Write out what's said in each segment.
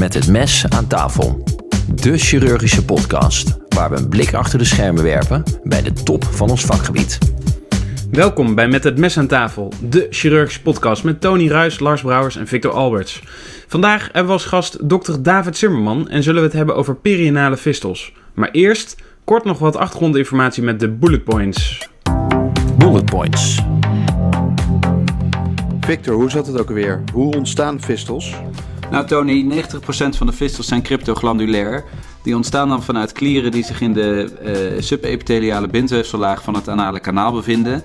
Met het mes aan tafel. De chirurgische podcast waar we een blik achter de schermen werpen bij de top van ons vakgebied. Welkom bij Met het Mes aan tafel, de chirurgische podcast met Tony Ruis, Lars Brouwers en Victor Alberts. Vandaag hebben we als gast dokter David Zimmerman en zullen we het hebben over perianale fistels. Maar eerst kort nog wat achtergrondinformatie met de bullet points. Bullet points. Victor, hoe zat het ook alweer? Hoe ontstaan fistels? Nou Tony, 90% van de fistels zijn cryptoglandulair. Die ontstaan dan vanuit klieren die zich in de uh, subepitheliale bindweefsellaag van het anale kanaal bevinden.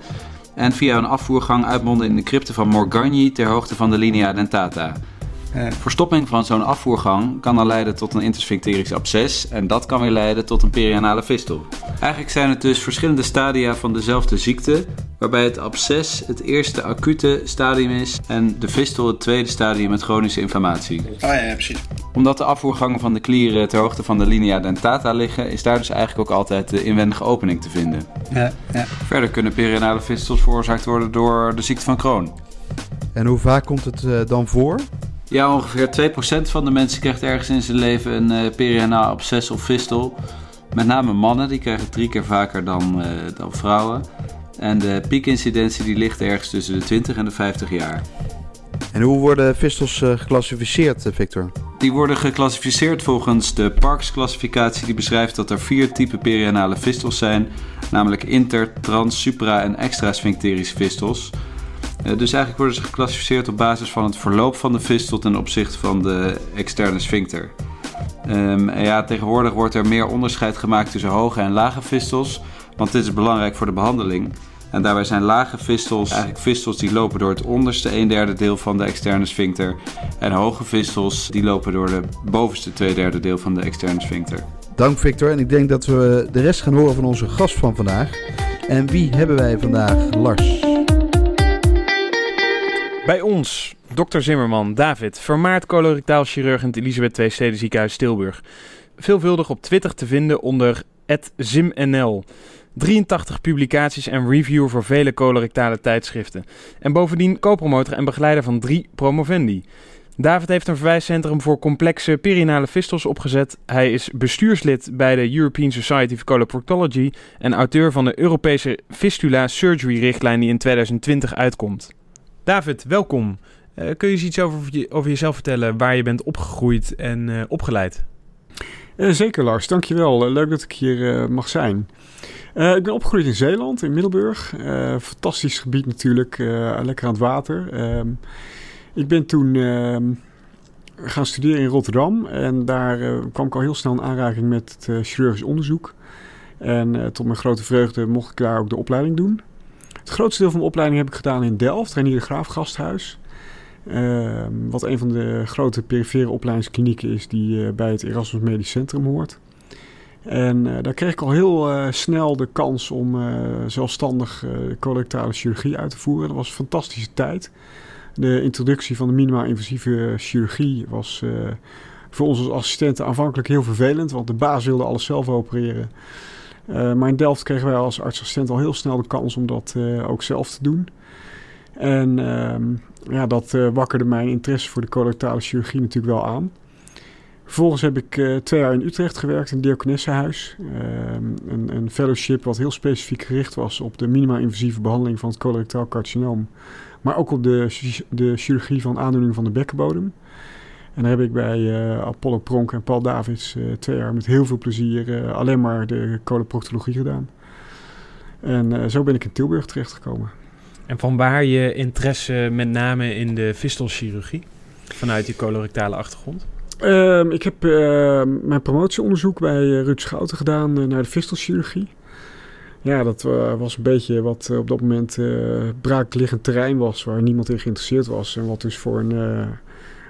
En via een afvoergang uitmonden in de crypte van Morgagni ter hoogte van de linea dentata. Uh, verstopping van zo'n afvoergang kan dan leiden tot een intersphincterisch absces en dat kan weer leiden tot een perianale fistel. Eigenlijk zijn het dus verschillende stadia van dezelfde ziekte, waarbij het absces het eerste acute stadium is en de fistel het tweede stadium met chronische inflammatie. Ah ja, precies. Omdat de afvoergangen van de klieren ter hoogte van de linea dentata liggen, is daar dus eigenlijk ook altijd de inwendige opening te vinden. Ja, ja. Verder kunnen perianale fistels veroorzaakt worden door de ziekte van Crohn. En hoe vaak komt het uh, dan voor? Ja, ongeveer 2% van de mensen krijgt ergens in zijn leven een uh, perianaal absces of fistel. Met name mannen, die krijgen het drie keer vaker dan, uh, dan vrouwen. En de piekincidentie die ligt ergens tussen de 20 en de 50 jaar. En hoe worden fistels uh, geclassificeerd, Victor? Die worden geclassificeerd volgens de Parks-classificatie die beschrijft dat er vier typen perianale fistels zijn. Namelijk inter, trans, supra en extrasphincterische fistels. Uh, dus eigenlijk worden ze geclassificeerd op basis van het verloop van de fistel ten opzichte van de externe sphincter. Um, ja, tegenwoordig wordt er meer onderscheid gemaakt tussen hoge en lage fistels, want dit is belangrijk voor de behandeling. En daarbij zijn lage fistels eigenlijk fistels die lopen door het onderste 1 derde deel van de externe sphincter. En hoge fistels die lopen door de bovenste 2 derde deel van de externe sphincter. Dank Victor. En ik denk dat we de rest gaan horen van onze gast van vandaag. En wie hebben wij vandaag? Lars. Bij ons, dokter Zimmerman, David, vermaard colorectaal chirurg in het Elisabeth II Steden Ziekenhuis Tilburg. Veelvuldig op Twitter te vinden onder @zimnl. 83 publicaties en reviewer voor vele colorectale tijdschriften. En bovendien co-promotor en begeleider van drie promovendi. David heeft een verwijscentrum voor complexe perinale fistels opgezet. Hij is bestuurslid bij de European Society of Coloproctology en auteur van de Europese Fistula Surgery richtlijn die in 2020 uitkomt. David, welkom. Uh, kun je eens iets over, over jezelf vertellen, waar je bent opgegroeid en uh, opgeleid? Uh, zeker Lars, dankjewel. leuk dat ik hier mag zijn. ik ben opgegroeid in Zeeland, in Middelburg. fantastisch gebied natuurlijk, lekker aan het water. Ehm, ik ben toen ehm, gaan studeren in Rotterdam en daar kwam ik al heel snel in aanraking met het chirurgisch onderzoek. En tot mijn grote vreugde mocht ik daar ook de opleiding doen. Het grootste deel van mijn opleiding heb ik gedaan in Delft, Renier de Graaf Gasthuis. Uh, wat een van de grote perifere opleidingsklinieken is die uh, bij het Erasmus Medisch Centrum hoort. En uh, daar kreeg ik al heel eh, snel de kans om zelfstandig colorectale chirurgie uit te voeren. Dat was een fantastische tijd. De introductie van de minimaal invasieve chirurgie was voor ons als assistenten aanvankelijk heel vervelend, want de baas wilde alles zelf opereren. Uh, maar in Delft kregen wij als artsassistent al heel snel de kans om dat uh, ook zelf te doen. En uh, ja, dat uh, wakkerde mijn interesse voor de colorectale chirurgie natuurlijk wel aan. Vervolgens heb ik twee jaar in Utrecht gewerkt, in het Diakonessenhuis. Ehm, een, een, fellowship wat heel specifiek gericht was op de minimaal-invasieve behandeling van het colorectaal carcinoom. Maar ook op de, de chirurgie van aandoeningen van de bekkenbodem. En daar heb ik bij uh, Apollo Pronk en Paul Davids uh, twee jaar met heel veel plezier uh, alleen maar de coloproctologie gedaan. En zo ben ik in Tilburg terechtgekomen. En van waar je interesse met name in de fistelchirurgie? Vanuit je colorectale achtergrond? Um, ik heb ehm, mijn promotieonderzoek bij Ruud Schouten gedaan naar de fistelchirurgie. Ja, dat was een beetje wat op dat moment braakliggend terrein was, waar niemand in geïnteresseerd was. En wat dus voor een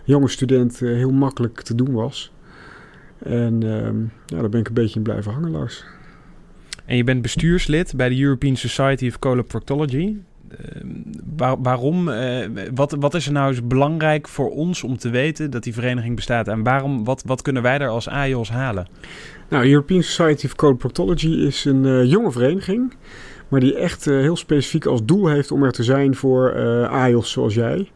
jonge student uh, heel makkelijk te doen was. En uh, ja, daar ben ik een beetje in blijven hangen, Lars. En je bent bestuurslid bij de European Society of Coloproctology. Uh, waar, waarom? Uh, wat, wat is er nou eens belangrijk voor ons om te weten dat die vereniging bestaat? En waarom, wat, wat kunnen wij daar als AIOS halen? Nou, European Society of Coloproctology is een uh, jonge vereniging. Maar die echt heel specifiek als doel heeft om er te zijn voor AIOS zoals jij.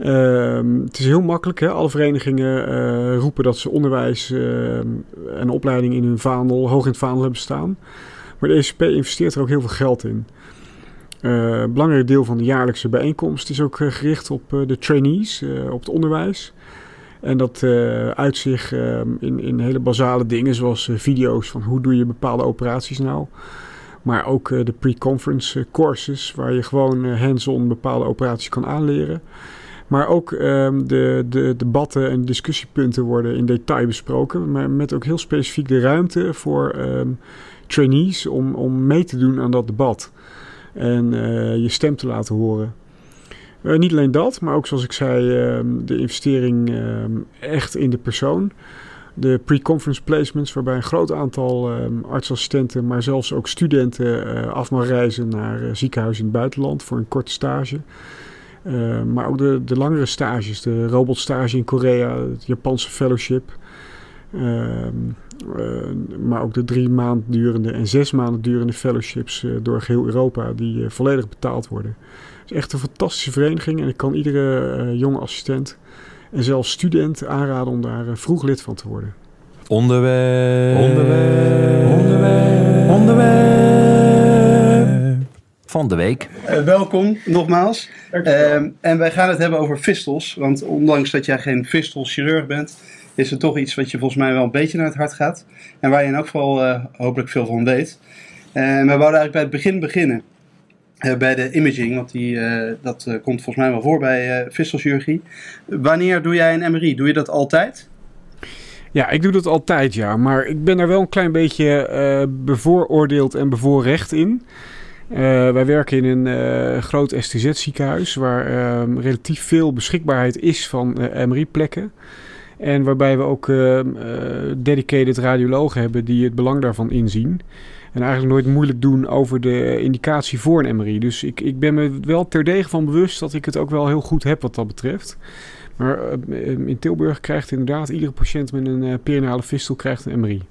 Ehm, het is heel makkelijk. Hè? Alle verenigingen eh, roepen dat ze onderwijs ehm, en opleiding in hun vaandel, hoog in het vaandel hebben staan. Maar de ECP investeert er ook heel veel geld in. Een belangrijk deel van de jaarlijkse bijeenkomst is ook gericht op de trainees, op het onderwijs. En dat uit zich ehm, in, in hele basale dingen, zoals video's van hoe doe je bepaalde operaties nou. Maar ook de pre-conference courses, waar je gewoon hands-on bepaalde operaties kan aanleren. Maar ook um, de, de debatten en discussiepunten worden in detail besproken. Maar met ook heel specifiek de ruimte voor um, trainees om, om mee te doen aan dat debat. En uh, je stem te laten horen. Uh, niet alleen dat, maar ook zoals ik zei, um, de investering echt in de persoon. De pre-conference placements, waarbij een groot aantal artsassistenten, maar zelfs ook studenten uh, af mag reizen naar ziekenhuizen in het buitenland voor een korte stage. Uh, maar ook de, de langere stages, de robotstage in Korea, het Japanse fellowship. Uh, uh, maar ook de drie maanden durende en zes maanden durende fellowships door geheel Europa, die volledig betaald worden. Het is echt een fantastische vereniging en ik kan iedere jonge assistent en zelfs student aanraden om daar vroeg lid van te worden. Onderwerp. Onderwerp. Onderwerp. Onderwerp. Van de week. Uh, welkom nogmaals. Uh, en wij gaan het hebben over fistels. Want ondanks dat jij geen fistelchirurg bent, is het toch iets wat je volgens mij wel een beetje naar het hart gaat. En waar je in elk geval uh, hopelijk veel van weet. En we wouden eigenlijk bij het begin beginnen. bij de imaging, want die, dat komt volgens mij wel voor bij fistelchirurgie. Wanneer doe jij een MRI? Doe je dat altijd? Ja, ik doe dat altijd, ja. Maar ik ben daar wel een klein beetje bevooroordeeld en bevoorrecht in. Uh, wij werken in een uh, groot STZ-ziekenhuis waar uh, relatief veel beschikbaarheid is van MRI-plekken. En waarbij we ook dedicated radiologen hebben die het belang daarvan inzien. En eigenlijk nooit moeilijk doen over de indicatie voor een MRI. Dus ik, ik ben me wel terdege van bewust dat ik het ook wel heel goed heb wat dat betreft. Maar in Tilburg krijgt inderdaad iedere patiënt met een perinale fistel krijgt een MRI.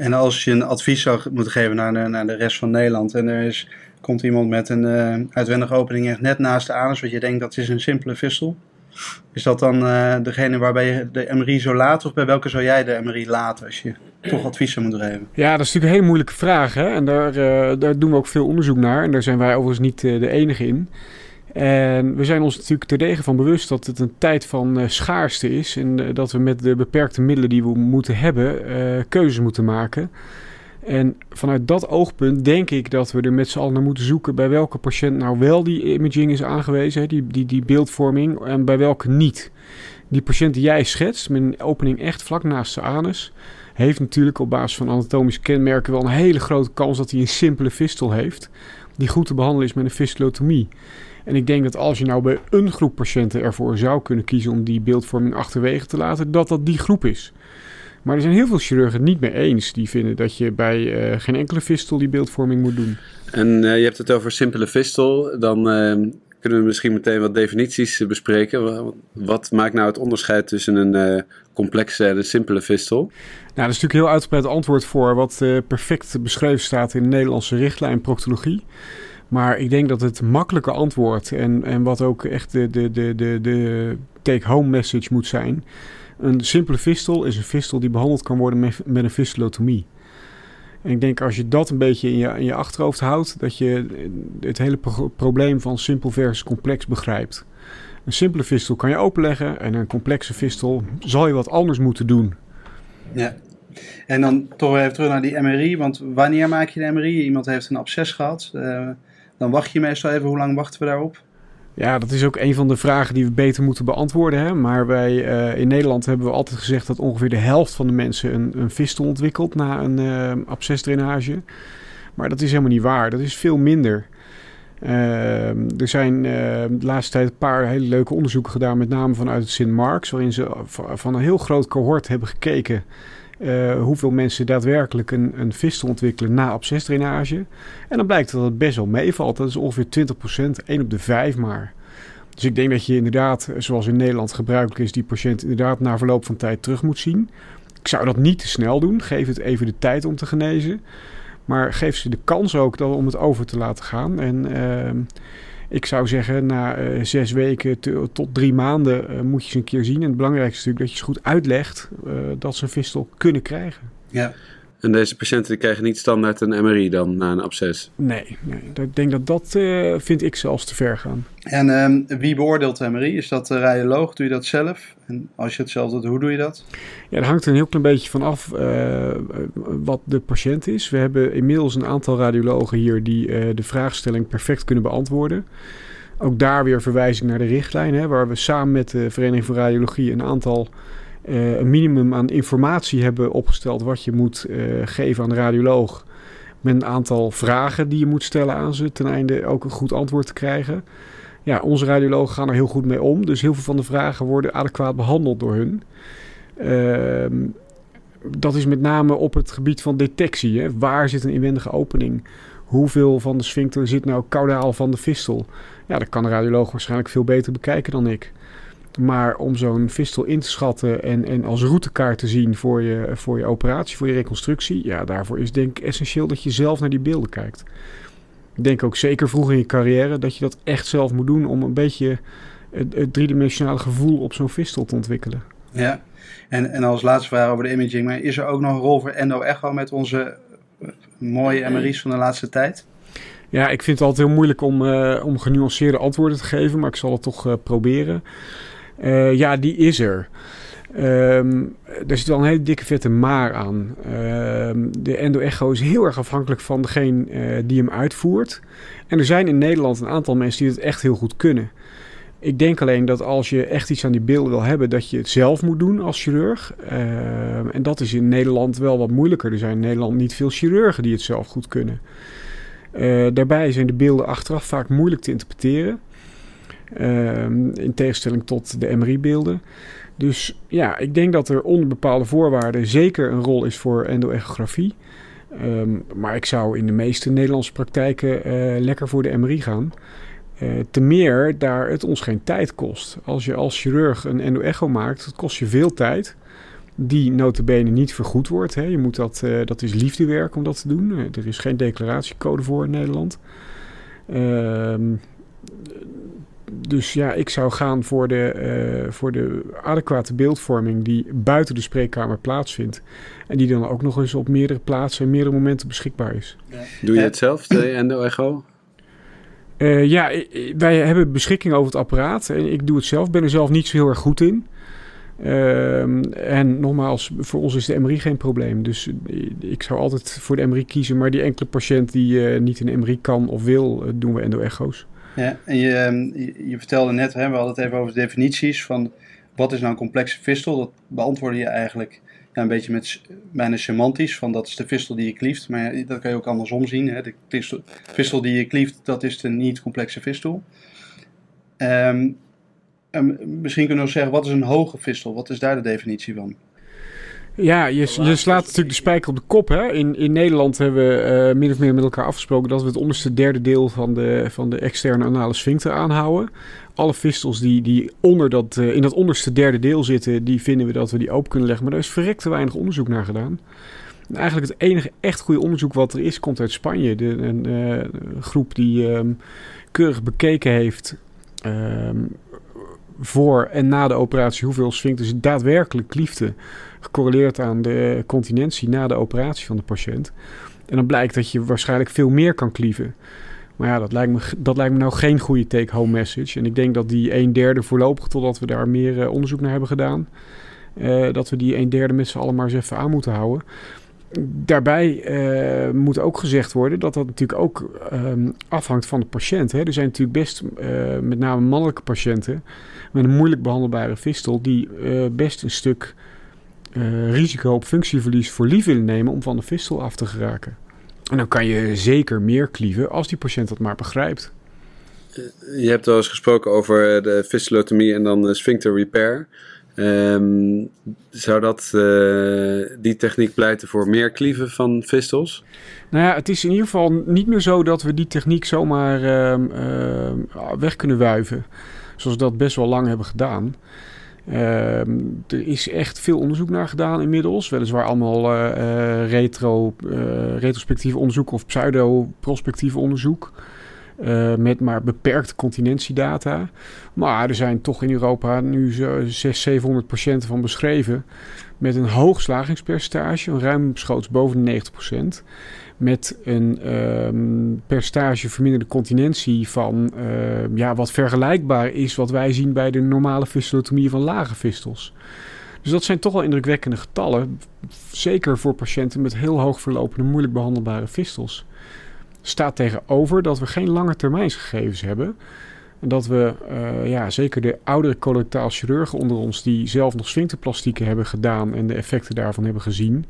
En als je een advies zou moeten geven naar de, naar de rest van Nederland en er is, komt iemand met een uh, uitwendige opening echt net naast de anus, wat je denkt dat is een simpele fistel. Is dat dan uh, degene waarbij je de MRI zou laten of bij welke zou jij de MRI laten als je toch advies zou moeten geven? Ja, dat is natuurlijk een hele moeilijke vraag hè? en daar, uh, daar doen we ook veel onderzoek naar en daar zijn wij overigens niet de enige in. En we zijn ons natuurlijk terdege van bewust dat het een tijd van uh, schaarste is. En uh, dat we met de beperkte middelen die we moeten hebben, uh, keuzes moeten maken. En vanuit dat oogpunt denk ik dat we er met z'n allen naar moeten zoeken bij welke patiënt nou wel die imaging is aangewezen, die, die, die beeldvorming, en bij welke niet. Die patiënt die jij schetst, met een opening echt vlak naast de anus, heeft natuurlijk op basis van anatomische kenmerken wel een hele grote kans dat hij een simpele fistel heeft, die goed te behandelen is met een fistulotomie. En ik denk dat als je nou bij een groep patiënten ervoor zou kunnen kiezen om die beeldvorming achterwege te laten, dat dat die groep is. Maar er zijn heel veel chirurgen het niet mee eens. Die vinden dat je bij uh, geen enkele fistel die beeldvorming moet doen. En uh, je hebt het over simpele fistel. Dan uh, kunnen we misschien meteen wat definities bespreken. Wat maakt nou het onderscheid tussen een complexe en een simpele fistel? Nou, dat is natuurlijk een heel uitgebreid antwoord voor wat perfect beschreven staat in de Nederlandse richtlijn proctologie. Maar ik denk dat het makkelijke antwoord en, en wat ook echt de, de, de, de, de take-home message moet zijn. Een simpele fistel is een fistel die behandeld kan worden met, met een fistulotomie. En ik denk als je dat een beetje in je, in je achterhoofd houdt, dat je het hele pro probleem van simpel versus complex begrijpt. Een simpele fistel kan je openleggen en een complexe fistel zal je wat anders moeten doen. Ja, en dan toch even terug naar die MRI, want wanneer maak je de MRI? Iemand heeft een absces gehad. Uh, dan wacht je meestal even. Hoe lang wachten we daarop? Ja, dat is ook een van de vragen die we beter moeten beantwoorden. Hè? Maar wij uh, in Nederland hebben we altijd gezegd dat ongeveer de helft van de mensen een, een fistel ontwikkelt na een uh, abscesdrainage. Maar dat is helemaal niet waar. Dat is veel minder. Uh, er zijn de laatste tijd een paar hele leuke onderzoeken gedaan, met name vanuit het Sint Marks, waarin ze van een heel groot cohort hebben gekeken uh, hoeveel mensen daadwerkelijk een, een fistel ontwikkelen na abscesdrainage. En dan blijkt dat het best wel meevalt. Dat is ongeveer 20%, 1 op de 5 maar. Dus ik denk dat je inderdaad, zoals in Nederland gebruikelijk is, die patiënt inderdaad na verloop van tijd terug moet zien. Ik zou dat niet te snel doen. Geef het even de tijd om te genezen. Maar geef ze de kans ook om het over te laten gaan. En uh, Ik zou zeggen, na zes weken tot drie maanden moet je ze een keer zien. En het belangrijkste is natuurlijk dat je ze goed uitlegt dat ze een fistel kunnen krijgen. Ja. En deze patiënten krijgen niet standaard een MRI dan na een absces? Nee, nee. ik denk dat dat uh, vind ik zelfs te ver gaan. En uh, wie beoordeelt de MRI? Is dat de radioloog? Doe je dat zelf? En als je het zelf doet, hoe doe je dat? Ja, daar hangt er een heel klein beetje van af uh, wat de patiënt is. We hebben inmiddels een aantal radiologen hier die uh, de vraagstelling perfect kunnen beantwoorden. Ook daar weer verwijzing naar de richtlijn, hè, waar we samen met de Vereniging voor Radiologie een aantal uh, een minimum aan informatie hebben opgesteld wat je moet uh, geven aan de radioloog. Met een aantal vragen die je moet stellen aan ze, ten einde ook een goed antwoord te krijgen. Ja, onze radiologen gaan er heel goed mee om, dus heel veel van de vragen worden adequaat behandeld door hun. Uh, dat is met name op het gebied van detectie. Hè. Waar zit een inwendige opening? Hoeveel van de sphincter zit nou kaudaal van de fistel? Ja, dat kan de radioloog waarschijnlijk veel beter bekijken dan ik. Maar om zo'n fistel in te schatten en, en als routekaart te zien voor je, voor je operatie, voor je reconstructie, ja, daarvoor is denk ik essentieel dat je zelf naar die beelden kijkt. Ik denk ook zeker vroeg in je carrière dat je dat echt zelf moet doen om een beetje het, het driedimensionale gevoel op zo'n fistel te ontwikkelen. Ja, en, en als laatste vraag over de imaging, maar is er ook nog een rol voor endo-echo met onze eh, mooie MRI's van de laatste tijd? Ja, ik vind het altijd heel moeilijk om, uh, om genuanceerde antwoorden te geven, maar ik zal het toch uh, proberen. Uh, ja, die is er. Um, er zit wel een hele dikke vette maar aan. Uh, de endo-echo is heel erg afhankelijk van degene uh, die hem uitvoert. En er zijn in Nederland een aantal mensen die het echt heel goed kunnen. Ik denk alleen dat als je echt iets aan die beelden wil hebben, dat je het zelf moet doen als chirurg. Ehm, en dat is in Nederland wel wat moeilijker. Er zijn in Nederland niet veel chirurgen die het zelf goed kunnen. Eh, daarbij zijn de beelden achteraf vaak moeilijk te interpreteren. Ehm, in tegenstelling tot de MRI-beelden. Dus ja, ik denk dat er onder bepaalde voorwaarden zeker een rol is voor endoechografie. Um, maar ik zou in de meeste Nederlandse praktijken uh, lekker voor de MRI gaan. Uh, te meer daar het ons geen tijd kost. Als je als chirurg een endoecho maakt, dat kost je veel tijd. Die notabene niet vergoed wordt. Hè. Je moet dat, uh, dat is liefdewerk om dat te doen. er is geen declaratiecode voor in Nederland. Ehm dus ja, ik zou gaan voor de, uh, voor de adequate beeldvorming die buiten de spreekkamer plaatsvindt. En die dan ook nog eens op meerdere plaatsen en meerdere momenten beschikbaar is. Doe je het zelf, de endo-echo? Uh, ja, wij hebben beschikking over het apparaat. En ik doe het zelf, ben er zelf niet zo heel erg goed in. Uh, en nogmaals, voor ons is de MRI geen probleem. Dus ik zou altijd voor de MRI kiezen. Maar die enkele patiënt die uh, niet een MRI kan of wil, doen we endo-echo's. Ja, en je, ehm, je, je vertelde net, hè, we hadden het even over de definities van wat is nou een complexe fistel. Dat beantwoordde je eigenlijk ja, een beetje met bijna semantisch, van dat is de fistel die je klieft. Maar dat kan je ook andersom zien. Hè. De fistel die je klieft, dat is de niet-complexe fistel. Um, misschien kunnen we zeggen, wat is een hoge fistel? Wat is daar de definitie van? Ja, je, je slaat natuurlijk de spijker op de kop. Hè? In, in Nederland hebben we uh, min of meer met elkaar afgesproken dat we het onderste derde deel van de, van de externe anale sphincter aanhouden. Alle fistels die, die onder dat, uh, in dat onderste derde deel zitten, die vinden we dat we die open kunnen leggen. Maar daar is verrekt te weinig onderzoek naar gedaan. En eigenlijk het enige echt goede onderzoek wat er is, komt uit Spanje. De, een uh, groep die um, keurig bekeken heeft um, voor en na de operatie hoeveel sphincters daadwerkelijk kliefden gecorreleerd aan de continentie na de operatie van de patiënt. En dan blijkt dat je waarschijnlijk veel meer kan klieven. Maar ja, dat lijkt me, dat lijkt me nou geen goede take-home message. En ik denk dat die een derde voorlopig, totdat we daar meer uh, onderzoek naar hebben gedaan, uh, dat we die een derde met z'n allen maar eens even aan moeten houden. Daarbij uh, moet ook gezegd worden dat dat natuurlijk ook um, afhangt van de patiënt. Hè. Er zijn natuurlijk best met name mannelijke patiënten met een moeilijk behandelbare fistel die best een stuk uh, risico op functieverlies voor lief willen nemen om van de fistel af te geraken. En dan kan je zeker meer klieven als die patiënt dat maar begrijpt. Je hebt al eens gesproken over de fistulotomie en dan de sphincter repair. Um, zou dat, uh, die techniek pleiten voor meer klieven van fistels? Nou ja, het is in ieder geval niet meer zo dat we die techniek zomaar uh, uh, weg kunnen wuiven. Zoals we dat best wel lang hebben gedaan. Uh, er is echt veel onderzoek naar gedaan inmiddels. Weliswaar allemaal uh, uh, retro, retrospectief onderzoek of pseudo-prospectief onderzoek. Met maar beperkte continentiedata. Maar er zijn toch in Europa nu zo 600, 700 patiënten van beschreven. Met een hoog slagingspercentage, ruimschoots boven de 90 procent. Met een um, percentage verminderde continentie van uh, ja, wat vergelijkbaar is wat wij zien bij de normale fistulotomie van lage fistels. Dus dat zijn toch wel indrukwekkende getallen. Zeker voor patiënten met heel hoog verlopende, moeilijk behandelbare fistels. Staat tegenover dat we geen lange termijnsgegevens hebben. En dat we, uh, ja, zeker de oudere colorectaal chirurgen onder ons, die zelf nog sphincterplastieken hebben gedaan en de effecten daarvan hebben gezien,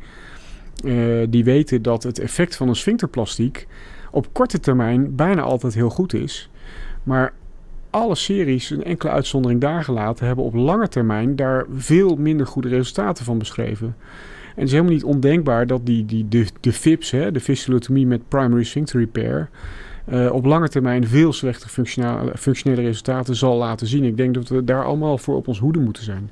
uh, die weten dat het effect van een sphincterplastiek op korte termijn bijna altijd heel goed is. Maar alle series, een enkele uitzondering daar gelaten, hebben op lange termijn daar veel minder goede resultaten van beschreven. En het is helemaal niet ondenkbaar dat die, die, de, de FIPS, hè, de fistulotomie met primary sphincter repair, uh, op lange termijn veel slechte functionele, functionele resultaten zal laten zien. Ik denk dat we daar allemaal voor op ons hoede moeten zijn.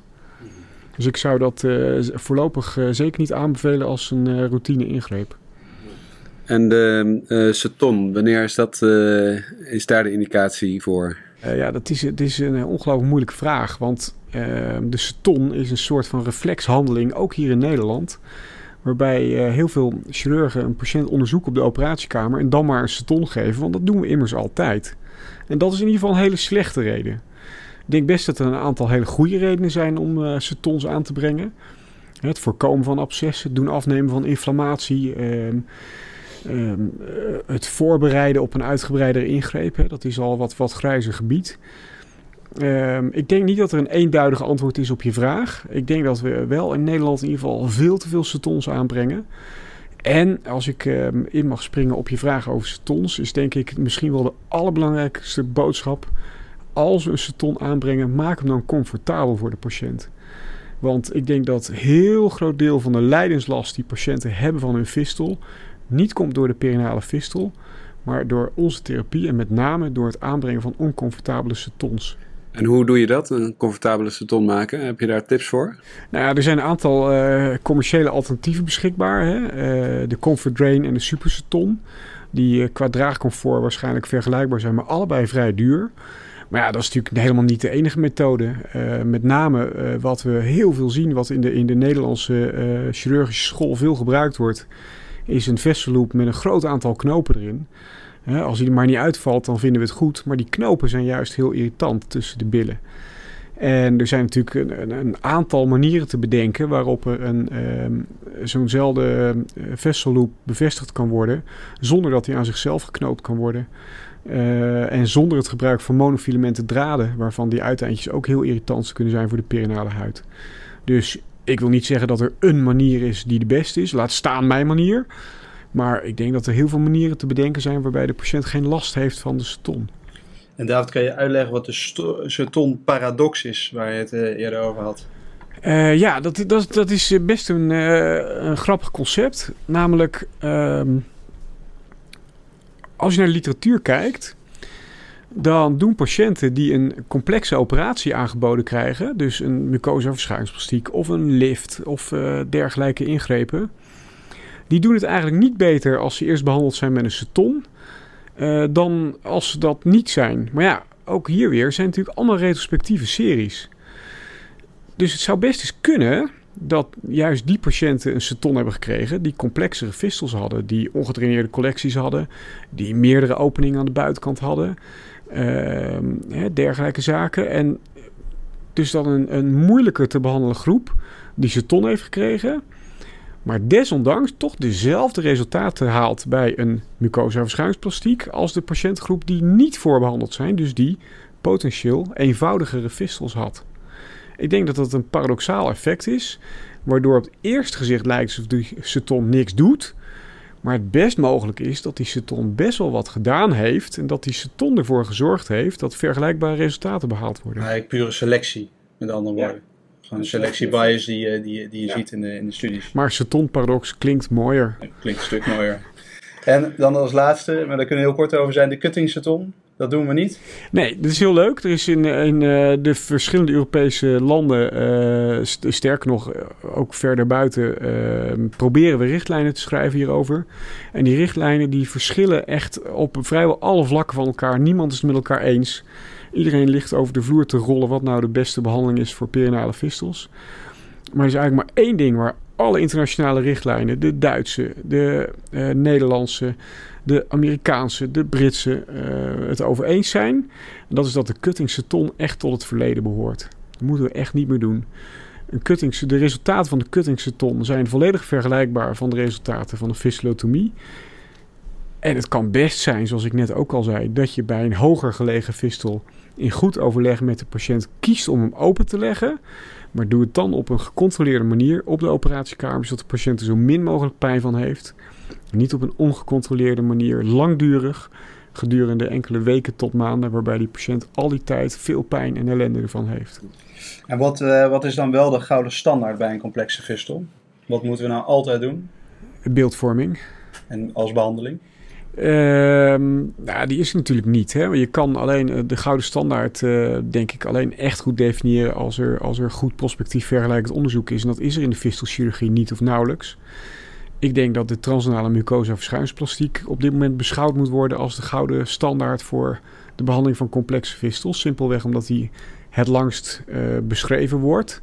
Dus ik zou dat uh, voorlopig uh, zeker niet aanbevelen als een routine ingreep. En de ceton, wanneer is, dat, is daar de indicatie voor? Uh, ja, dat is, het is een ongelooflijk moeilijke vraag. Want de ceton is een soort van reflexhandeling, ook hier in Nederland. Waarbij heel veel chirurgen een patiënt onderzoeken op de operatiekamer en dan maar een ceton geven. Want dat doen we immers altijd. En dat is in ieder geval een hele slechte reden. Ik denk best dat er een aantal hele goede redenen zijn om cetons aan te brengen. Het voorkomen van abscessen, het doen afnemen van inflammatie. Ehm, Um, het voorbereiden op een uitgebreidere ingreep, dat is al wat, wat grijzer gebied. Um, ik denk niet dat er een eenduidig antwoord is op je vraag. Ik denk dat we wel in Nederland in ieder geval veel te veel cetons aanbrengen. En als ik in mag springen op je vraag over cetons, is denk ik misschien wel de allerbelangrijkste boodschap. Als we een ceton aanbrengen, maak hem dan comfortabel voor de patiënt. Want ik denk dat heel groot deel van de lijdenslast die patiënten hebben van hun fistel niet komt door de perinale fistel, maar door onze therapie en met name door het aanbrengen van oncomfortabele cetons. En hoe doe je dat, een comfortabele ceton maken? Heb je daar tips voor? Nou ja, er zijn een aantal uh, commerciële alternatieven beschikbaar. Hè? Uh, de Comfort Drain en de Superceton. Die uh, qua draagcomfort waarschijnlijk vergelijkbaar zijn, maar allebei vrij duur. Maar ja, dat is natuurlijk helemaal niet de enige methode. met name wat we heel veel zien, wat in de, in de Nederlandse chirurgische school veel gebruikt wordt, is een vesselloop met een groot aantal knopen erin. als die er maar niet uitvalt, dan vinden we het goed. Maar die knopen zijn juist heel irritant tussen de billen. En er zijn natuurlijk een, een, aantal manieren te bedenken waarop er een, um, zo'nzelfde vesselloop bevestigd kan worden, zonder dat hij aan zichzelf geknoopt kan worden. Uh, en zonder het gebruik van monofilamenten draden, waarvan die uiteindjes ook heel irritant kunnen zijn voor de perinale huid. Dus ik wil niet zeggen dat er een manier is die de beste is. Laat staan mijn manier. Maar ik denk dat er heel veel manieren te bedenken zijn waarbij de patiënt geen last heeft van de ceton. En David, kan je uitleggen wat de ceton-paradox is, waar je het uh, eerder over had? Uh, ja, dat, dat, dat is best een, uh, een grappig concept. Namelijk, uh, als je naar de literatuur kijkt, dan doen patiënten die een complexe operatie aangeboden krijgen, dus een mucosa verschuivingsplastiek of een lift of uh, dergelijke ingrepen, die doen het eigenlijk niet beter als ze eerst behandeld zijn met een ceton, uh, dan als ze dat niet zijn. Maar ja, ook hier weer zijn natuurlijk allemaal retrospectieve series. Dus het zou best eens kunnen dat juist die patiënten een ceton hebben gekregen die complexere fistels hadden, die ongedraineerde collecties hadden, die meerdere openingen aan de buitenkant hadden. Uh, dergelijke zaken. En dus dan een, een moeilijker te behandelen groep die ze ton heeft gekregen. Maar desondanks toch dezelfde resultaten haalt bij een mucosa verschuivingsplastiek als de patiëntgroep die niet voorbehandeld zijn. Dus die potentieel eenvoudigere fistels had. Ik denk dat dat een paradoxaal effect is. Waardoor op het eerste gezicht lijkt alsof die ceton niks doet. Maar het best mogelijk is dat die ceton best wel wat gedaan heeft. En dat die ceton ervoor gezorgd heeft dat vergelijkbare resultaten behaald worden. Eigenlijk pure selectie, met andere woorden. Ja. Gewoon een selectiebias die, eh, die, die je ja. ziet in de, in de studies. Maar ceton-paradox klinkt mooier. Klinkt een stuk mooier. En dan als laatste, maar daar kunnen we heel kort over zijn, de cutting ceton. Dat doen we niet. Nee, dat is heel leuk. Er is in, in uh, de verschillende Europese landen, uh, st sterker nog, ook verder buiten, proberen we richtlijnen te schrijven hierover. En die richtlijnen die verschillen echt op vrijwel alle vlakken van elkaar. Niemand is het met elkaar eens. Iedereen ligt over de vloer te rollen wat nou de beste behandeling is voor perinale fistels. Maar er is eigenlijk maar één ding waar alle internationale richtlijnen, de Duitse, de Nederlandse, de Amerikaanse, de Britse, uh, het over eens zijn. Dat is dat de cuttingseton echt tot het verleden behoort. Dat moeten we echt niet meer doen. Een de resultaten van de cuttingseton zijn volledig vergelijkbaar van de resultaten van een fistulotomie. En het kan best zijn, zoals ik net ook al zei, dat je bij een hoger gelegen fistel in goed overleg met de patiënt kiest om hem open te leggen. Maar doe het dan op een gecontroleerde manier op de operatiekamer, zodat de patiënt er zo min mogelijk pijn van heeft. Niet op een ongecontroleerde manier, langdurig, gedurende enkele weken tot maanden, waarbij die patiënt al die tijd veel pijn en ellende ervan heeft. En wat, uh, wat is dan wel de gouden standaard bij een complexe fistel? Wat moeten we nou altijd doen? Beeldvorming. En als behandeling? Ehm, nou, die is er natuurlijk niet. Hè? Je kan alleen uh, de gouden standaard, uh, denk ik, alleen echt goed definiëren als er, als er goed prospectief vergelijkend onderzoek is. En dat is er in de fistelchirurgie niet of nauwelijks. Ik denk dat de transnale mucosa verschuivingsplastiek op dit moment beschouwd moet worden als de gouden standaard voor de behandeling van complexe fistels. Simpelweg omdat die het langst uh, beschreven wordt.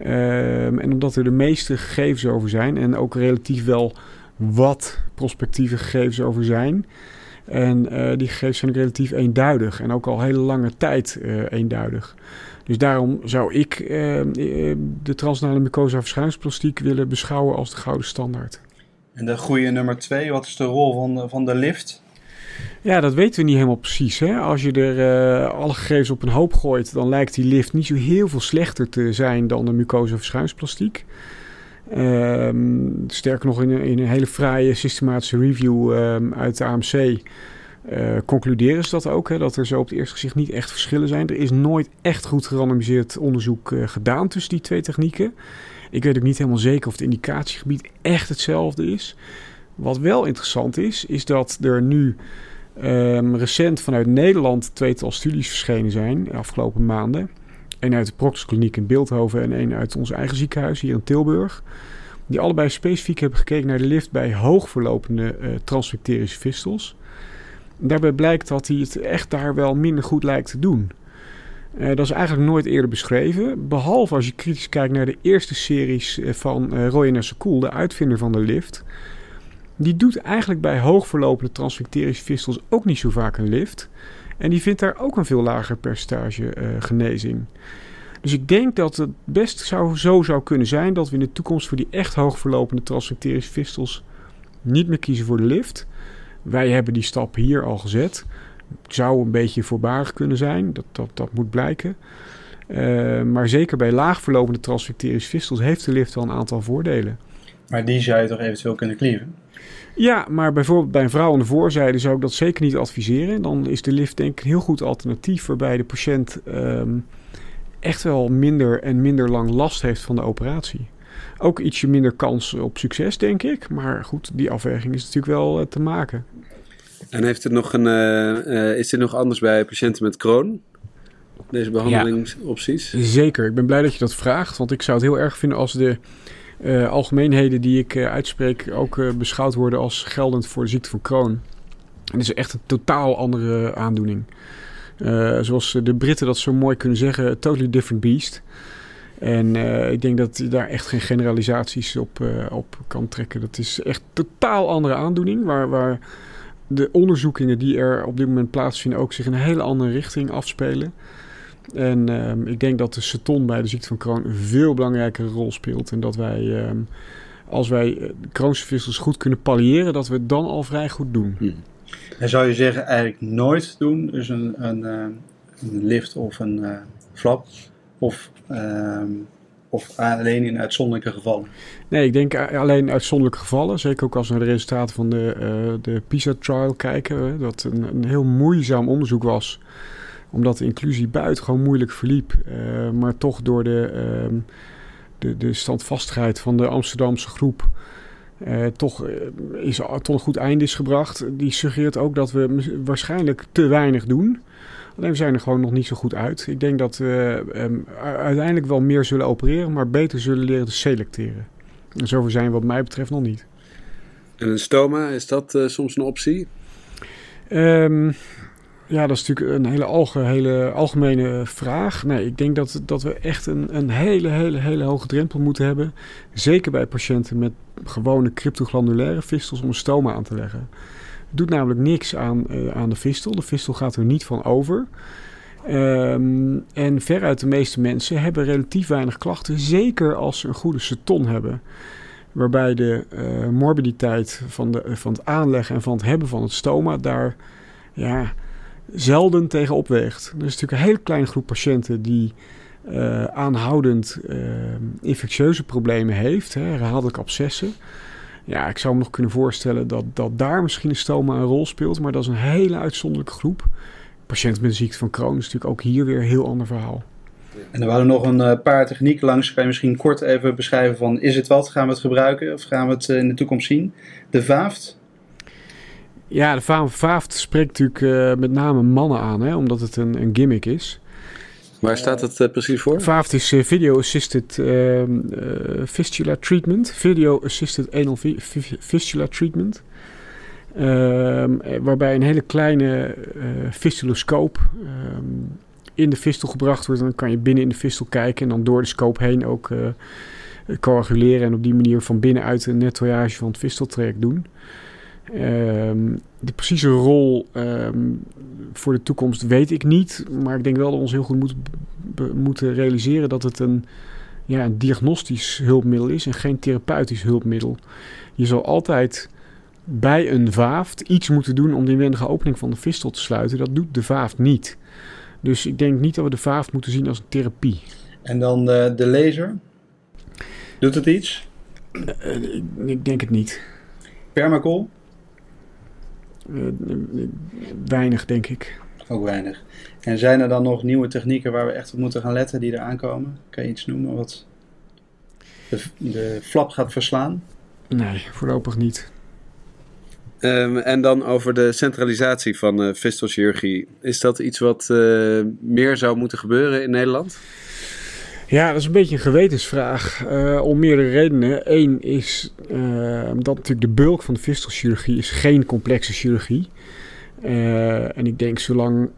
Um, en omdat er de meeste gegevens over zijn en ook relatief wel wat prospectieve gegevens over zijn. En uh, die gegevens zijn relatief eenduidig en ook al hele lange tijd uh, eenduidig. Dus daarom zou ik uh, de transnale mucosa verschuivingsplastiek willen beschouwen als de gouden standaard. En de goede nummer twee, wat is de rol van de, van de lift? Ja, dat weten we niet helemaal precies. Hè? Als je er alle gegevens op een hoop gooit, dan lijkt die lift niet zo heel veel slechter te zijn dan de mucosa verschuivingsplastiek. Um, sterker nog, in een, in een, hele fraaie systematische review um, uit de AMC uh, concluderen ze dat ook. Hè, dat er zo op het eerste gezicht niet echt verschillen zijn. Er is nooit echt goed gerandomiseerd onderzoek uh, gedaan tussen die twee technieken. Ik weet ook niet helemaal zeker of het indicatiegebied echt hetzelfde is. Wat wel interessant is, is dat er nu um, recent vanuit Nederland tweetal studies verschenen zijn de afgelopen maanden. Eén uit de Proctorkliniek in Beeldhoven en één uit ons eigen ziekenhuis hier in Tilburg. Die allebei specifiek hebben gekeken naar de lift bij hoogverlopende uh, transfecterische fistels. Daarbij blijkt dat hij het echt daar wel minder goed lijkt te doen. Uh, dat is eigenlijk nooit eerder beschreven. Behalve als je kritisch kijkt naar de eerste series van uh, Roy Kool, de uitvinder van de lift. Die doet eigenlijk bij hoogverlopende transfecterische fistels ook niet zo vaak een lift. En die vindt daar ook een veel lager percentage genezing. Dus ik denk dat het best zou, zo zou kunnen zijn dat we in de toekomst voor die echt hoogverlopende transfecterische fistels niet meer kiezen voor de lift. Wij hebben die stap hier al gezet. Zou een beetje voorbarig kunnen zijn, dat, dat, dat moet blijken. Uh, maar zeker bij laagverlopende transfecterische fistels heeft de lift wel een aantal voordelen. Maar die zou je toch eventueel kunnen cleaven? Ja, maar bijvoorbeeld bij een vrouw aan de voorzijde zou ik dat zeker niet adviseren. Dan is de lift denk ik een heel goed alternatief waarbij de patiënt um, echt wel minder en minder lang last heeft van de operatie. Ook ietsje minder kans op succes, denk ik. Maar goed, die afweging is natuurlijk wel uh, te maken. En heeft het nog een, uh, uh, is dit nog anders bij patiënten met Crohn? Deze behandelingsopties? Ja, zeker. Ik ben blij dat je dat vraagt. Want ik zou het heel erg vinden als de uh, algemeenheden die ik uh, uitspreek ook uh, beschouwd worden als geldend voor de ziekte van Crohn. En dit is echt een totaal andere aandoening. zoals de Britten dat zo mooi kunnen zeggen, totally different beast. En ik denk dat je daar echt geen generalisaties op, op kan trekken. Dat is echt een totaal andere aandoening, waar, waar de onderzoekingen die er op dit moment plaatsvinden ook zich in een hele andere richting afspelen. En um, ik denk dat de ceton bij de ziekte van Crohn een veel belangrijkere rol speelt. En dat wij, um, als wij Crohnse vissels goed kunnen palliëren, dat we het dan al vrij goed doen. Hm. En zou je zeggen eigenlijk nooit doen, dus een, een, een lift of een flap? Of, um, of alleen in uitzonderlijke gevallen? Nee, ik denk alleen uitzonderlijke gevallen. Zeker ook als we naar de resultaten van de, uh, de PISA-trial kijken. Dat een, een heel moeizaam onderzoek was omdat de inclusie buitengewoon moeilijk verliep. Uh, maar toch door de, uh, de, de standvastigheid van de Amsterdamse groep. toch, is, tot een goed einde is gebracht. Die suggereert ook dat we waarschijnlijk te weinig doen. Alleen we zijn er gewoon nog niet zo goed uit. Ik denk dat we ehm, uiteindelijk wel meer zullen opereren, maar beter zullen leren te selecteren. En zover zijn we wat mij betreft nog niet. En een stoma, is dat uh, soms een optie? Um, ja, dat is natuurlijk een hele, alge, hele algemene vraag. Nee, ik denk dat, dat we echt een, een hele, hele, hele hoge drempel moeten hebben. Zeker bij patiënten met gewone cryptoglandulaire fistels om een stoma aan te leggen. Doet namelijk niks aan, uh, aan de fistel. De fistel gaat er niet van over. Um, en veruit de meeste mensen hebben relatief weinig klachten. Zeker als ze een goede seton hebben. Waarbij de uh, morbiditeit van, de, van het aanleggen en van het hebben van het stoma daar ja, zelden tegen opweegt. Er is natuurlijk een hele kleine groep patiënten die uh, aanhoudend uh, infectieuze problemen heeft, hè, herhaaldelijk abscessen. Ja, ik zou me nog kunnen voorstellen dat, dat daar misschien een stoma een rol speelt, maar dat is een hele uitzonderlijke groep. Patiënten met de ziekte van Crohn is natuurlijk ook hier weer een heel ander verhaal. En er waren nog een uh, paar technieken langs. Kan je misschien kort even beschrijven van is het wat? Gaan we het gebruiken of gaan we het in de toekomst zien? De VAAFT, ja, de Vaafd spreekt natuurlijk uh, met name mannen aan, hè, omdat het een, een gimmick is. Waar staat het uh, precies voor? Vaafd is uh, Video Assisted Fistula Treatment. Video Assisted Anal Fistula Treatment. Ehm, waarbij een hele kleine fistuloscoop um, in de fistel gebracht wordt. En dan kan je binnen in de fistel kijken en dan door de scope heen ook coaguleren. En op die manier van binnenuit een nettoyage van het fisteltraject doen. Um, de precieze rol um, voor de toekomst weet ik niet. Maar ik denk wel dat we ons heel goed moet, moeten realiseren dat het een, ja, een diagnostisch hulpmiddel is en geen therapeutisch hulpmiddel. Je zal altijd bij een vaafd iets moeten doen om de inwendige opening van de fistel te sluiten. Dat doet de vaafd niet. Dus ik denk niet dat we de vaafd moeten zien als een therapie. En dan de, de laser? Doet het iets? Uh, ik, ik denk het niet. Permacol? Uh, weinig, denk ik. Ook weinig. En zijn er dan nog nieuwe technieken waar we echt op moeten gaan letten die er aankomen? Kan je iets noemen wat de, de flap gaat verslaan? Nee, voorlopig niet. Um, en dan over de centralisatie van uh, fistelchirurgie. Is dat iets wat uh, meer zou moeten gebeuren in Nederland? Ja, dat is een beetje een gewetensvraag. Uh, om meerdere redenen. Eén is uh, dat natuurlijk de bulk van de fistelchirurgie is geen complexe chirurgie. Uh, en ik denk zolang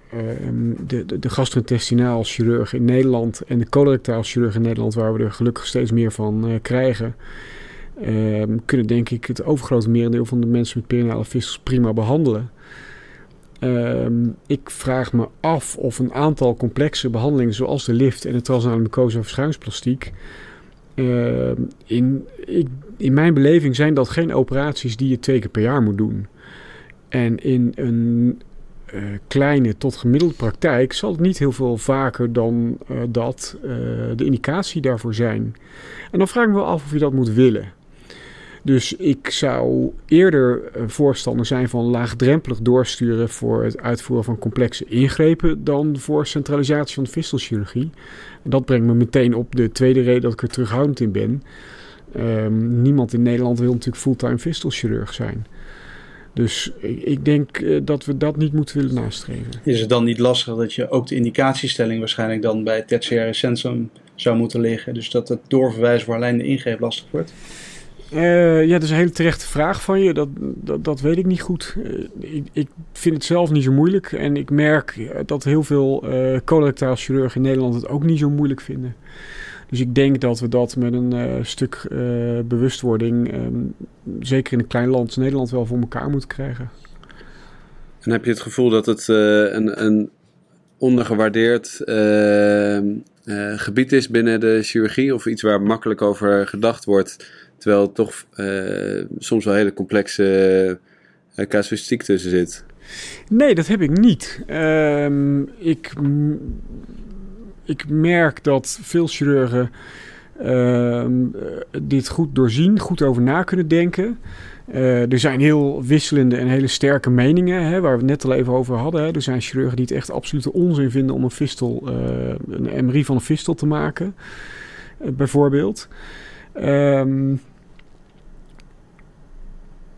de, de, de gastrointestinaal chirurg in Nederland en de colorectaal chirurg in Nederland, waar we er gelukkig steeds meer van krijgen, kunnen denk ik het overgrote merendeel van de mensen met perinale fistels prima behandelen. Um, ik vraag me af of een aantal complexe behandelingen, zoals de lift en de transnale mucosa verschuivingsplastiek, uh, in, ik, in mijn beleving zijn dat geen operaties die je twee keer per jaar moet doen. En in een uh, kleine tot gemiddelde praktijk zal het niet heel veel vaker dan uh, dat uh, de indicatie daarvoor zijn. En dan vraag ik me wel af of je dat moet willen. Dus ik zou eerder voorstander zijn van laagdrempelig doorsturen voor het uitvoeren van complexe ingrepen dan voor centralisatie van fistelchirurgie. Dat brengt me meteen op de tweede reden dat ik er terughoudend in ben. Um, niemand in Nederland wil natuurlijk fulltime fistelchirurg zijn. Dus ik, denk uh, dat we dat niet moeten willen nastreven. Is het dan niet lastig dat je ook de indicatiestelling waarschijnlijk dan bij het tertiaire centrum zou moeten liggen? Dus dat het doorverwijzen voor alleen de ingreep lastig wordt? Uh, ja, dat is een hele terechte vraag van je. Dat, dat, dat weet ik niet goed. Uh, ik, ik, vind het zelf niet zo moeilijk. En ik merk dat heel veel uh, chirurgen in Nederland het ook niet zo moeilijk vinden. Dus ik denk dat we dat met een stuk bewustwording, um, zeker in een klein land als Nederland, wel voor elkaar moeten krijgen. En heb je het gevoel dat het een, een ondergewaardeerd gebied is binnen de chirurgie? Of iets waar makkelijk over gedacht wordt? Terwijl er toch uh, soms wel hele complexe uh, casuïstiek tussen zit. Nee, dat heb ik niet. Um, ik, ik merk dat veel chirurgen uh, dit goed doorzien, goed over na kunnen denken. Er zijn heel wisselende en hele sterke meningen, hè, waar we het net al even over hadden. Hè. Er zijn chirurgen die het echt absolute onzin vinden om een fistel, een MRI van een fistel te maken, bijvoorbeeld. Um,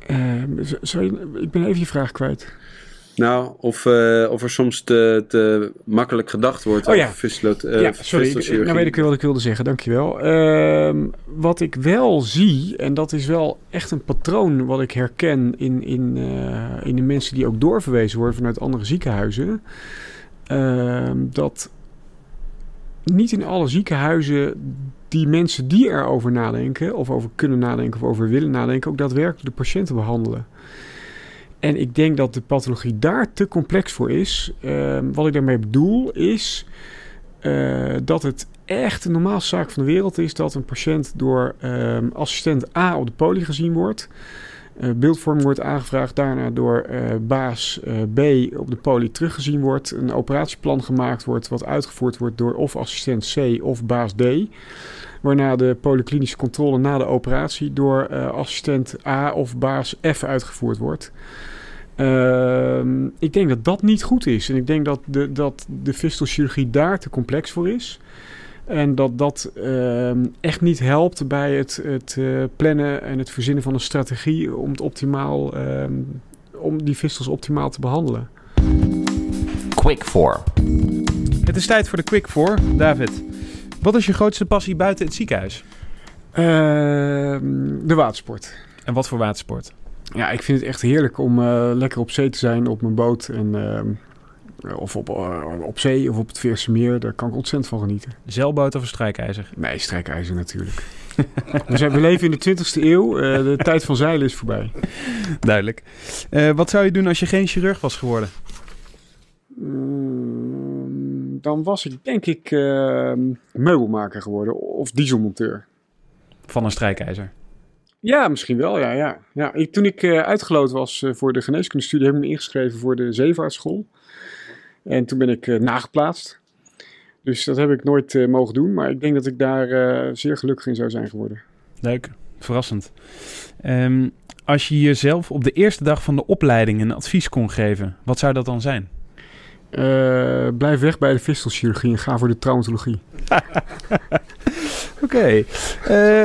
Ehm, je- ik ben even je vraag kwijt. Nou, of, eh, of er soms te, te makkelijk gedacht wordt Oh ja. over fistula, eh, ja, sorry. Nou weet ik wat ik wilde zeggen. Dankjewel. Ehm wat ik wel zie, en dat is wel echt een patroon wat ik herken in, in, eh, in de mensen die ook doorverwezen worden vanuit andere ziekenhuizen. dat niet in alle ziekenhuizen die mensen die erover nadenken, of over kunnen nadenken, of over willen nadenken, ook daadwerkelijk de patiënten behandelen. En ik denk dat de pathologie daar te complex voor is. Ehm, wat ik daarmee bedoel is eh, dat het echt een normaalste zaak van de wereld is dat een patiënt door ehm, assistent A op de poli gezien wordt. Eh, beeldvorming wordt aangevraagd, daarna door eh, baas eh, B op de poli teruggezien wordt. Een operatieplan gemaakt wordt, wat uitgevoerd wordt door of assistent C of baas D. Waarna de polyklinische controle na de operatie door assistent A of baas F uitgevoerd wordt. Ehm, ik denk dat dat niet goed is. En ik denk dat de, dat de fistelchirurgie daar te complex voor is. En dat dat ehm, echt niet helpt bij het, het eh, plannen en het verzinnen van een strategie om, het optimaal, ehm, om die fistels optimaal te behandelen. Quick 4. Het is tijd voor de Quick 4. David, wat is je grootste passie buiten het ziekenhuis? Ehm, de watersport. En wat voor watersport? Ja, ik vind het echt heerlijk om eh, lekker op zee te zijn op mijn boot. En, ehm, of op, eh, op zee of op het Veerse Meer. Daar kan ik ontzettend van genieten. Zeilboot of een strijkijzer? Nee, strijkijzer natuurlijk. we, zijn, we leven in de 20e eeuw. eh, de tijd van zeilen is voorbij. Duidelijk. Eh, wat zou je doen als je geen chirurg was geworden? Mm, dan was ik denk ik ehm, meubelmaker geworden. Of dieselmonteur. Van een strijkijzer. Ja, misschien wel. Ja, ja. ja ik, toen ik eh, uitgeloot was eh, voor de geneeskundestudie, heb ik me ingeschreven voor de zeevaartschool. En toen ben ik eh, nageplaatst. Dus dat heb ik nooit eh, mogen doen. Maar ik denk dat ik daar eh, zeer gelukkig in zou zijn geworden. Leuk. Verrassend. Ehm, als je jezelf op de eerste dag van de opleiding een advies kon geven, wat zou dat dan zijn? Blijf weg bij de fistelchirurgie en ga voor de traumatologie. Oké.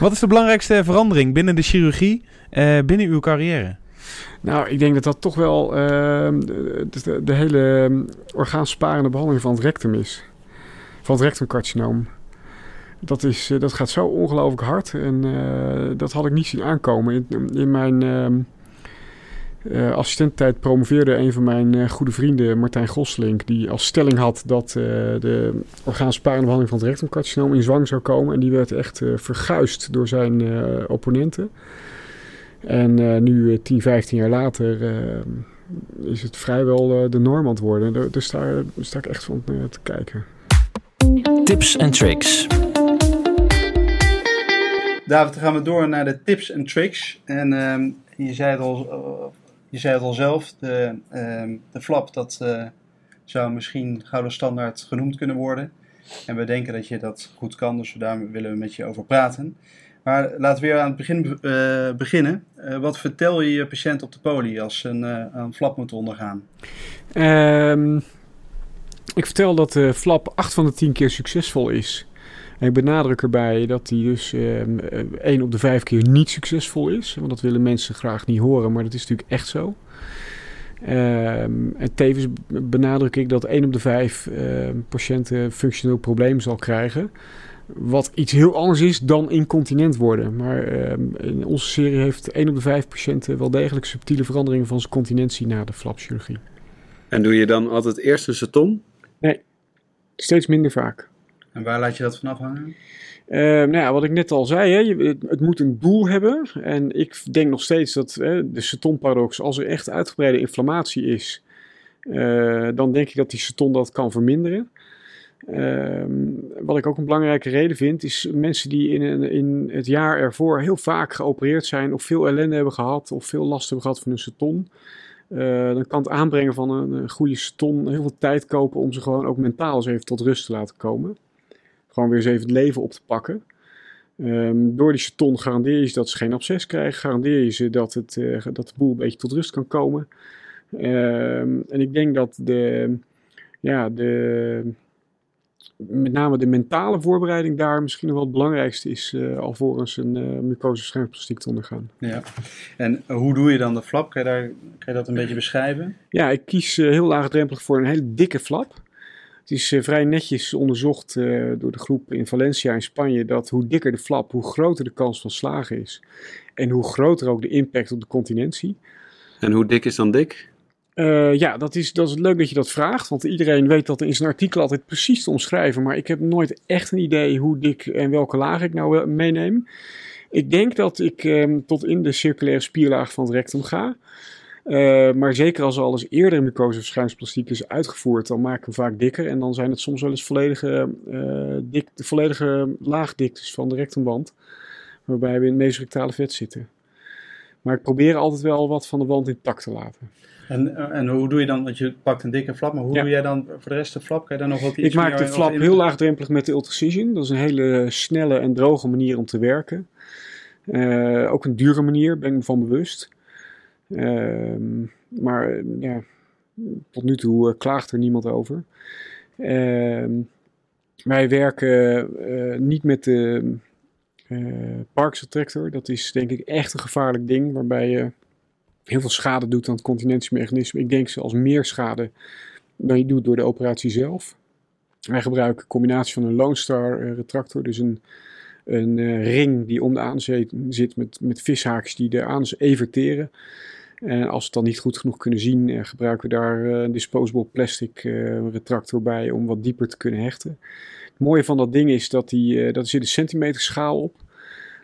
Wat is de belangrijkste verandering binnen de chirurgie, eh, binnen uw carrière? Nou, ik denk dat dat toch wel ehm, de, de, hele ehm, orgaansparende behandeling van het rectum is. Van het rectumcarcinoom. Dat, is, eh, dat gaat zo ongelooflijk hard. En eh, dat had ik niet zien aankomen. In, in mijn ehm eh, assistententijd promoveerde een van mijn eh, goede vrienden, Martijn Gosselink, die als stelling had dat eh, de orgaansparende behandeling van het rectumcarcinoom in zwang zou komen. En die werd echt eh, verguisd door zijn eh, opponenten. En eh, nu, eh, 10, 15 jaar later, eh, is het vrijwel eh, de norm aan het worden. Daar, daar, sta, daar sta ik echt van eh, te kijken. Tips en tricks. David, dan gaan we door naar de tips en tricks. En ehm, je, zei het al, eh, je zei het al zelf, de, ehm, de flap dat eh, zou misschien gouden standaard genoemd kunnen worden. En we denken dat je dat goed kan, dus daar willen we met je over praten. Maar laten we weer aan het begin eh, beginnen. Eh, wat vertel je je patiënt op de poli als ze een, eh, flap moeten ondergaan? Ehm, ik vertel dat de flap 8 van de 10 keer succesvol is. En ik benadruk erbij dat die dus ehm 1 op de 5 keer niet succesvol is. Want dat willen mensen graag niet horen, maar dat is natuurlijk echt zo. Ehm, en tevens benadruk ik dat 1 op de 5 ehm, patiënten functioneel probleem zal krijgen. Wat iets heel anders is dan incontinent worden. Maar ehm, in onze serie heeft 1 op de 5 patiënten wel degelijk subtiele veranderingen van zijn continentie na de flapchirurgie. En doe je dan altijd eerst een seton? Steeds minder vaak. En waar laat je dat van afhangen? Eh, nou ja, wat ik net al zei, hè, je, het, het moet een doel hebben. En ik denk nog steeds dat hè, de cetonparadox, als er echt uitgebreide inflammatie is, eh, dan denk ik dat die ceton dat kan verminderen. Ehm, wat ik ook een belangrijke reden vind, is mensen die in, in het jaar ervoor heel vaak geopereerd zijn, of veel ellende hebben gehad, of veel last hebben gehad van hun ceton. Eh, dan kan het aanbrengen van een, goede ceton heel veel tijd kopen om ze gewoon ook mentaal eens even tot rust te laten komen gewoon weer eens even het leven op te pakken. Ehm, door die ceton garandeer je ze dat ze geen absces krijgen. Garandeer je ze dat, het, eh, dat de boel een beetje tot rust kan komen. Ehm, en ik denk dat de, ja, de, met name de mentale voorbereiding daar misschien nog wel het belangrijkste is uh, alvorens een uh, mucose te ondergaan. Ja. En hoe doe je dan de flap? Kan je, daar, kan je dat een beetje beschrijven? Ja, ik kies uh, heel laagdrempelig voor een hele dikke flap. Het is vrij netjes onderzocht door de groep in Valencia in Spanje dat hoe dikker de flap, hoe groter de kans van slagen is. En hoe groter ook de impact op de continentie. En hoe dik is dan dik? Uh, ja, dat is, dat is leuk dat je dat vraagt. Want iedereen weet dat in zijn artikel altijd precies te omschrijven. Maar ik heb nooit echt een idee hoe dik en welke laag ik nou meeneem. Ik denk dat ik um, tot in de circulaire spierlaag van het rectum ga. Uh, maar zeker als er al eens eerder een mucoseverschijningsplastiek is uitgevoerd, dan maak ik hem vaak dikker. En dan zijn het soms wel eens volledige, de volledige laagdiktes van de rectumwand. Waarbij we in het mesorectale vet zitten. Maar ik probeer altijd wel wat van de wand intact te laten. En, eh, en hoe doe je dan, want je pakt een dikke flap, maar hoe doe jij dan voor de rest de flap? Kan je dan nog wat iets Ik maak de flap heel laagdrempelig met de Ultracision. Dat is een hele snelle en droge manier om te werken. Uh, ook een dure manier, ben ik me van bewust. Uh, maar ja, tot nu toe klaagt er niemand over. Ehm, wij werken niet met de Parks Attractor. Dat is denk ik echt een gevaarlijk ding, waarbij je heel veel schade doet aan het continentiemechanisme. Ik denk zelfs meer schade dan je doet door de operatie zelf. Wij gebruiken een combinatie van een Lone Star uh, retractor, dus een, een uh, ring die om de aanzee zit met, met vishaakjes die de aanzee everteren. En als we het dan niet goed genoeg kunnen zien, gebruiken we daar een disposable plastic retractor bij om wat dieper te kunnen hechten. Het mooie van dat ding is dat, die, dat er zit een centimeter schaal op.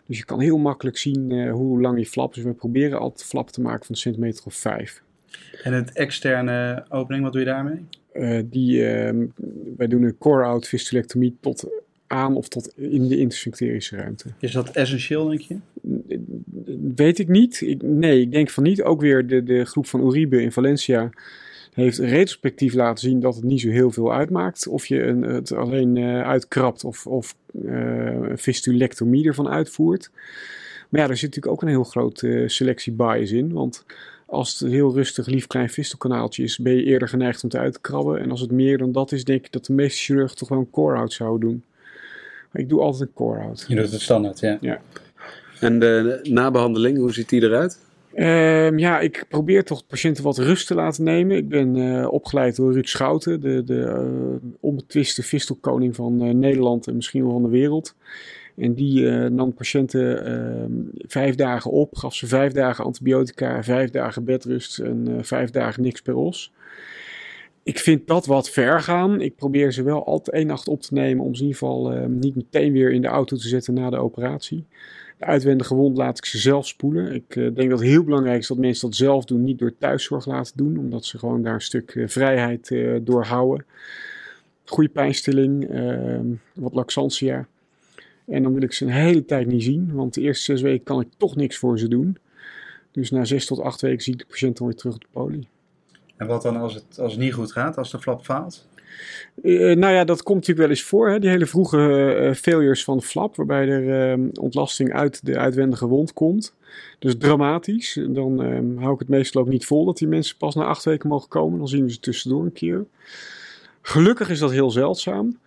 Dus je kan heel makkelijk zien uh, hoe lang je flapt. Dus we proberen altijd flap te maken van een centimeter of vijf. En het externe opening, wat doe je daarmee? Uh, die, uh, wij doen een core-out fistulectomie tot aan of tot in de intersphincterische ruimte. Is dat essentieel, denk je? Weet ik niet. Ik, nee, ik denk van niet. Ook weer de, de groep van Uribe in Valencia heeft retrospectief laten zien dat het niet zo heel veel uitmaakt. Of je een, het alleen uh, uitkrabt of, of uh, een fistulectomie ervan uitvoert. Maar ja, er zit natuurlijk ook een heel grote uh, selectie bias in. Want als het een heel rustig, lief klein fistelkanaaltje is, ben je eerder geneigd om te uitkrabben. En als het meer dan dat is, denk ik dat de meeste chirurgen toch wel een core-out zouden doen. Maar ik doe altijd een core-out. Je doet het standaard, ja. ja. En de nabehandeling, hoe ziet die eruit? Um, ja, ik probeer toch patiënten wat rust te laten nemen. Ik ben uh, opgeleid door Ruud Schouten, de, de uh, onbetwiste vistelkoning van uh, Nederland en misschien wel van de wereld. En die nam patiënten ehm, vijf dagen op, gaf ze vijf dagen antibiotica, vijf dagen bedrust en vijf dagen niks per os. Ik vind dat wat ver gaan. Ik probeer ze wel altijd één nacht op te nemen om ze in ieder geval ehm, niet meteen weer in de auto te zetten na de operatie. De uitwendige wond laat ik ze zelf spoelen. Ik uh, denk dat het heel belangrijk is dat mensen dat zelf doen, niet door thuiszorg laten doen, omdat ze gewoon daar een stuk uh, vrijheid uh, door houden. Goede pijnstilling, ehm, wat laxantia. En dan wil ik ze een hele tijd niet zien, want de eerste zes weken kan ik toch niks voor ze doen. Dus na zes tot acht weken zie ik de patiënt dan weer terug op de poli. En wat dan als het, als het niet goed gaat, als de flap faalt? Uh, nou ja, dat komt natuurlijk wel eens voor. Hè? Die hele vroege uh, failures van flap, waarbij er uh, ontlasting uit de uitwendige wond komt. Dus dramatisch. Dan ehm, hou ik het meestal ook niet vol dat die mensen pas na acht weken mogen komen. Dan zien we ze tussendoor een keer. Gelukkig is dat heel zeldzaam.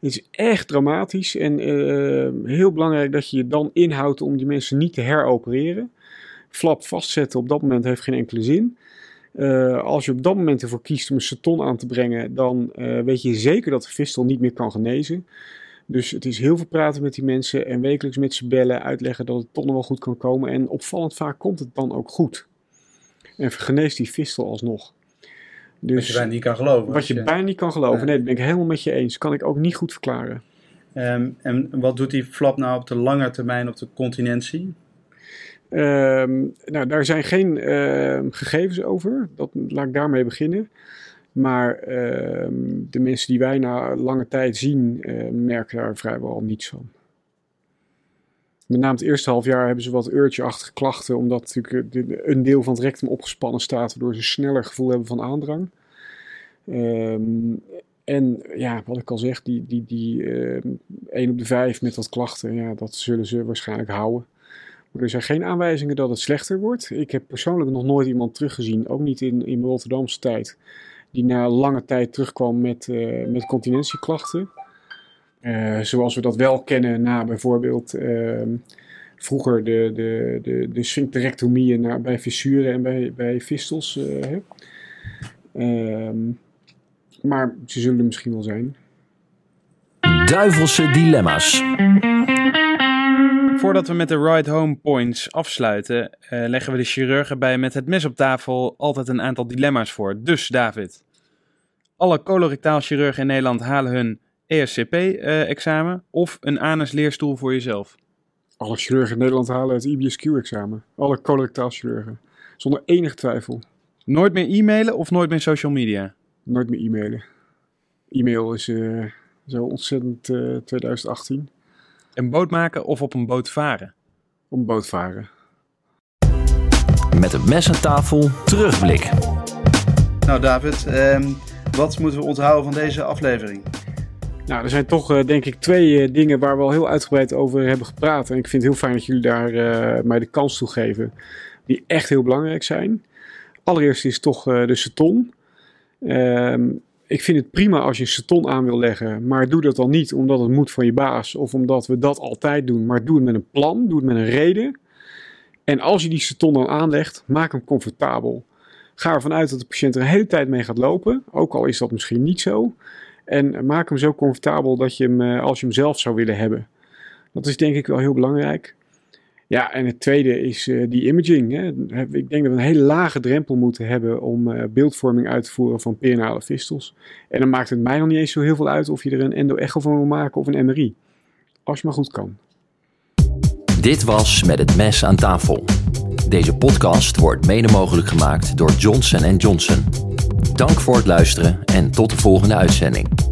Het is echt dramatisch en ehm, heel belangrijk dat je je dan inhoudt om die mensen niet te heropereren. Flap vastzetten op dat moment heeft geen enkele zin. Uh, als je op dat moment ervoor kiest om een seton aan te brengen, dan uh, weet je zeker dat de fistel niet meer kan genezen. Dus het is heel veel praten met die mensen en wekelijks met ze bellen, uitleggen dat het toch nog wel goed kan komen. En opvallend vaak komt het dan ook goed. En geneest die fistel alsnog. Dus, wat je bijna niet kan geloven. Wat je, je bijna niet kan geloven. Ja. Nee, dat ben ik helemaal met je eens. Kan ik ook niet goed verklaren. Um, en wat doet die flap nou op de lange termijn op de continentie? Um, nou, daar zijn geen uh, gegevens over. Dat, laat ik daarmee beginnen. Maar uh, de mensen die wij na lange tijd zien, uh, merken daar vrijwel niets van. Met name het eerste half jaar hebben ze wat urge-achtige klachten, omdat natuurlijk een deel van het rectum opgespannen staat, waardoor ze sneller gevoel hebben van aandrang. En ja, wat ik al zeg, die, die, die 1 op de 5 met wat klachten, ja, dat zullen ze waarschijnlijk houden. Er zijn geen aanwijzingen dat het slechter wordt. Ik heb persoonlijk nog nooit iemand teruggezien, ook niet in, in Rotterdamse tijd, die na lange tijd terugkwam met, uh, met continentieklachten. Uh, zoals we dat wel kennen na bijvoorbeeld ehm, vroeger de, de, de, de sphincterectomieën bij fissuren en bij, bij fistels. Uh, maar ze zullen er misschien wel zijn. Duivelse dilemma's. Voordat we met de ride home points afsluiten, uh, leggen we de chirurgen bij met het mes op tafel altijd een aantal dilemma's voor. Dus David, alle colorectaal chirurgen in Nederland halen hun ESCP-examen uh, of een anus-leerstoel voor jezelf? Alle chirurgen in Nederland halen het IBSQ-examen. Alle colorectaal chirurgen. Zonder enig twijfel. Nooit meer e-mailen of nooit meer social media? Nooit meer e-mailen. E-mail is uh, zo ontzettend 2018. Een boot maken of op een boot varen? Op een boot varen. Met het mes aan tafel, terugblik. Nou David, um, wat moeten we onthouden van deze aflevering? Nou, er zijn toch uh, denk ik twee uh, dingen waar we al heel uitgebreid over hebben gepraat. En ik vind het heel fijn dat jullie daar uh, mij de kans toe geven. Die echt heel belangrijk zijn. Allereerst is toch de seton. Um, ik vind het prima als je een seton aan wil leggen, maar doe dat dan niet omdat het moet van je baas of omdat we dat altijd doen, maar doe het met een plan, doe het met een reden. En als je die seton dan aanlegt, maak hem comfortabel. Ga ervan uit dat de patiënt er een hele tijd mee gaat lopen, ook al is dat misschien niet zo. En maak hem zo comfortabel dat je hem, eh, als je hem zelf zou willen hebben. Dat is denk ik wel heel belangrijk. Ja, en het tweede is uh, die imaging. Hè. Ik denk dat we een hele lage drempel moeten hebben om uh, beeldvorming uit te voeren van perinale fistels. En dan maakt het mij nog niet eens zo heel veel uit of je er een endo-echo van wil maken of een MRI. Als je maar goed kan. Dit was Met het Mes aan tafel. Deze podcast wordt mede mogelijk gemaakt door Johnson Johnson. Dank voor het luisteren en tot de volgende uitzending.